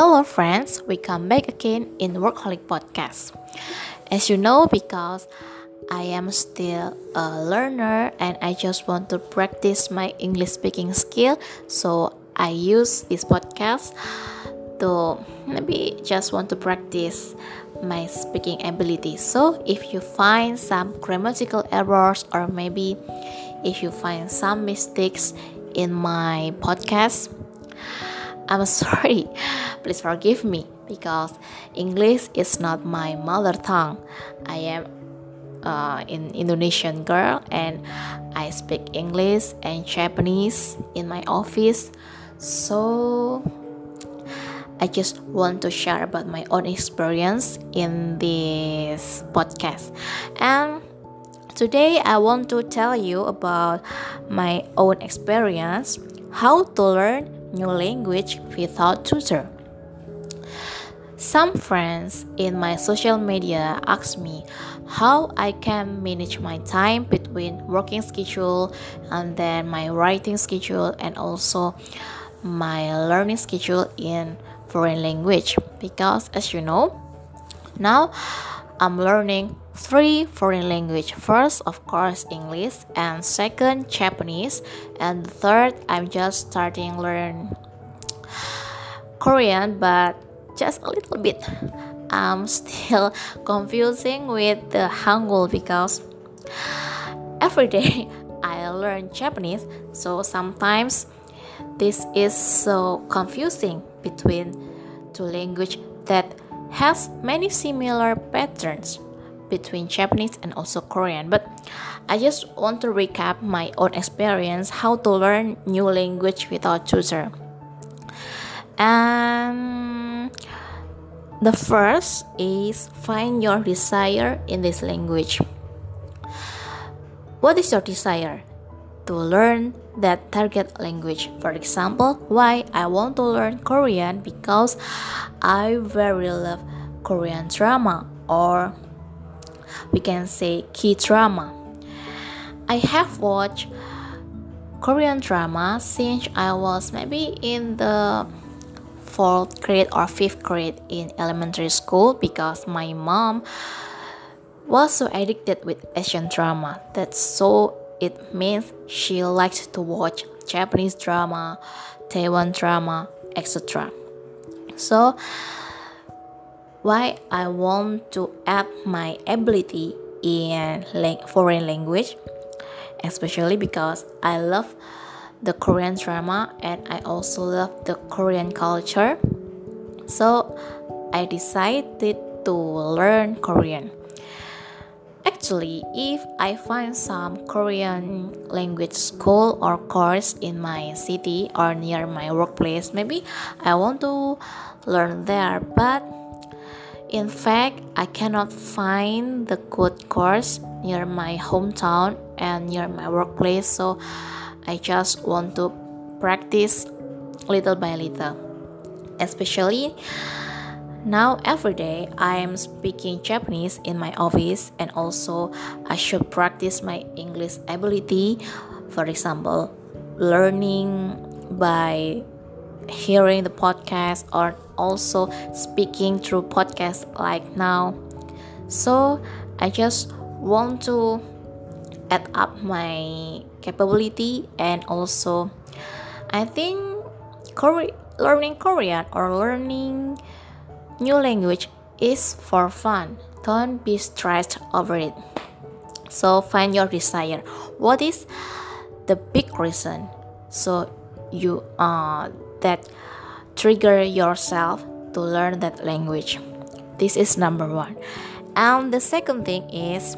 Hello, friends. We come back again in Workaholic Podcast. As you know, because I am still a learner and I just want to practice my English speaking skill, so I use this podcast to maybe just want to practice my speaking ability. So, if you find some grammatical errors or maybe if you find some mistakes in my podcast, I'm sorry. Please forgive me because English is not my mother tongue. I am uh, an Indonesian girl and I speak English and Japanese in my office. So I just want to share about my own experience in this podcast. And today I want to tell you about my own experience how to learn new language without tutor. Some friends in my social media ask me how I can manage my time between working schedule and then my writing schedule and also my learning schedule in foreign language because as you know now I'm learning three foreign language. First of course english and second japanese and third i'm just starting learn korean but just a little bit. I'm still confusing with the hangul because every day i learn japanese so sometimes this is so confusing between two language that has many similar patterns between Japanese and also Korean. But I just want to recap my own experience how to learn new language without tutor. And the first is find your desire in this language. What is your desire? To learn that target language. For example, why I want to learn Korean because I very love Korean drama or we can say K drama. I have watched Korean drama since I was maybe in the fourth grade or fifth grade in elementary school because my mom was so addicted with Asian drama. That's so it means she liked to watch Japanese drama, Taiwan drama, etc. So why I want to add my ability in foreign language, especially because I love the Korean drama and I also love the Korean culture. So I decided to learn Korean. Actually, if I find some Korean language school or course in my city or near my workplace, maybe I want to learn there. But in fact, I cannot find the good course near my hometown and near my workplace, so I just want to practice little by little. Especially now, every day I am speaking Japanese in my office, and also I should practice my English ability. For example, learning by hearing the podcast or also speaking through podcasts like now. So I just want to add up my capability and also I think Kore- learning Korean or learning new language is for fun. Don't be stressed over it. So find your desire. What is the big reason? So you uh, that trigger yourself to learn that language. This is number one. And the second thing is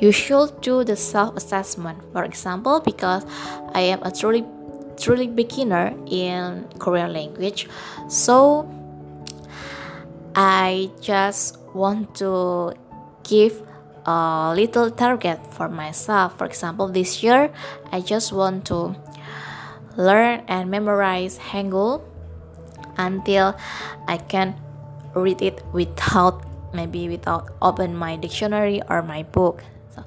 you should do the self assessment. For example, because I am a truly truly beginner in Korean language, so I just want to give a little target for myself. For example, this year I just want to learn and memorize Hangul until I can read it without maybe without open my dictionary or my book. So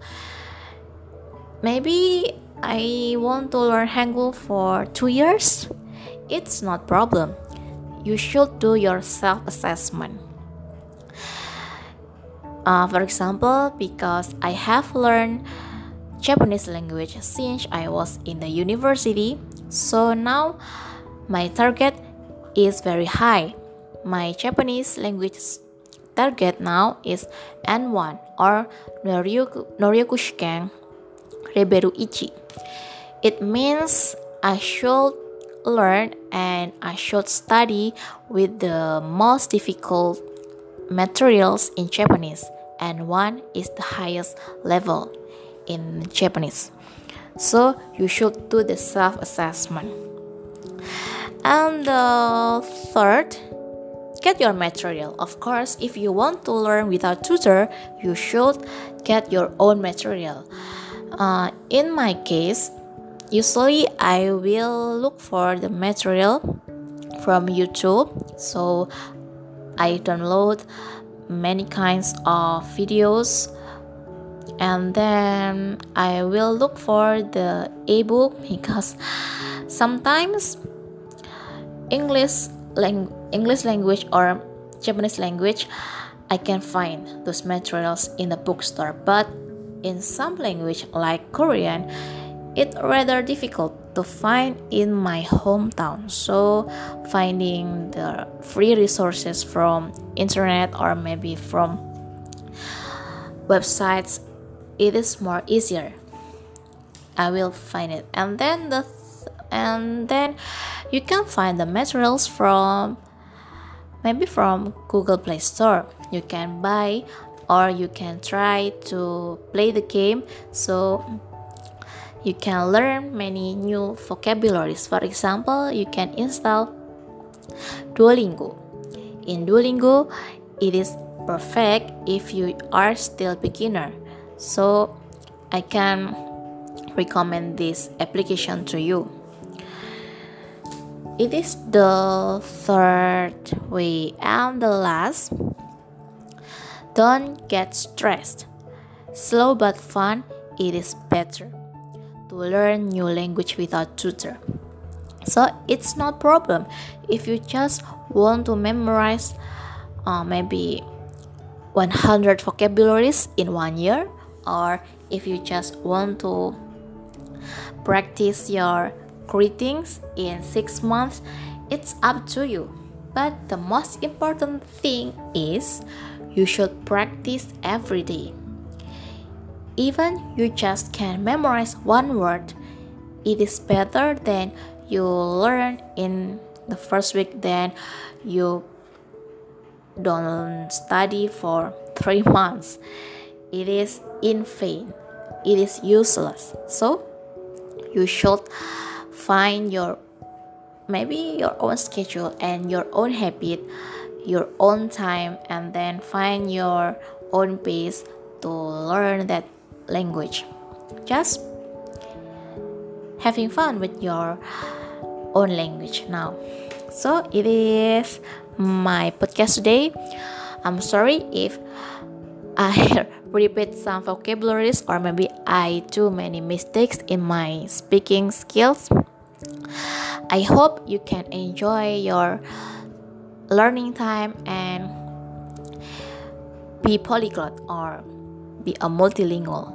maybe I want to learn Hangul for two years. It's not problem. You should do your self assessment. Uh, for example, because I have learned Japanese language since I was in the university, so now my target is very high. My Japanese language target now is N1 or Noryokushiken Reberu Ichi. It means I should learn and I should study with the most difficult materials in Japanese, N1 is the highest level in Japanese. So you should do the self assessment. And the third, get your material. Of course, if you want to learn without tutor, you should get your own material. Uh, in my case, usually I will look for the material from YouTube. So I download many kinds of videos and then I will look for the ebook because sometimes English lang- English language or Japanese language I can find those materials in the bookstore but in some language like Korean it's rather difficult to find in my hometown. So finding the free resources from internet or maybe from websites it is more easier. I will find it. And then the th- and then you can find the materials from maybe from google play store. You can buy or you can try to play the game. So you can learn many new vocabularies. For example, you can install Duolingo. In Duolingo, it is perfect if you are still beginner. So I can recommend this application to you. It is the third way and the last. Don't get stressed. Slow but fun, it is better to learn new language without tutor. So it's not problem. If you just want to memorize uh, maybe 100 vocabularies in one year or if you just want to practice your greetings in 6 months it's up to you. But the most important thing is you should practice every day even you just can memorize one word, it is better than you learn in the first week than you don't study for three months. It is in vain. It is useless. So you should find your maybe your own schedule and your own habit, your own time, and then find your own pace to learn that language. Just having fun with your own language now. So it is my podcast today. I'm sorry if I repeat some vocabularies or maybe I do many mistakes in my speaking skills. I hope you can enjoy your learning time and be polyglot or be a multilingual.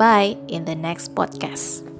Bye in the next podcast.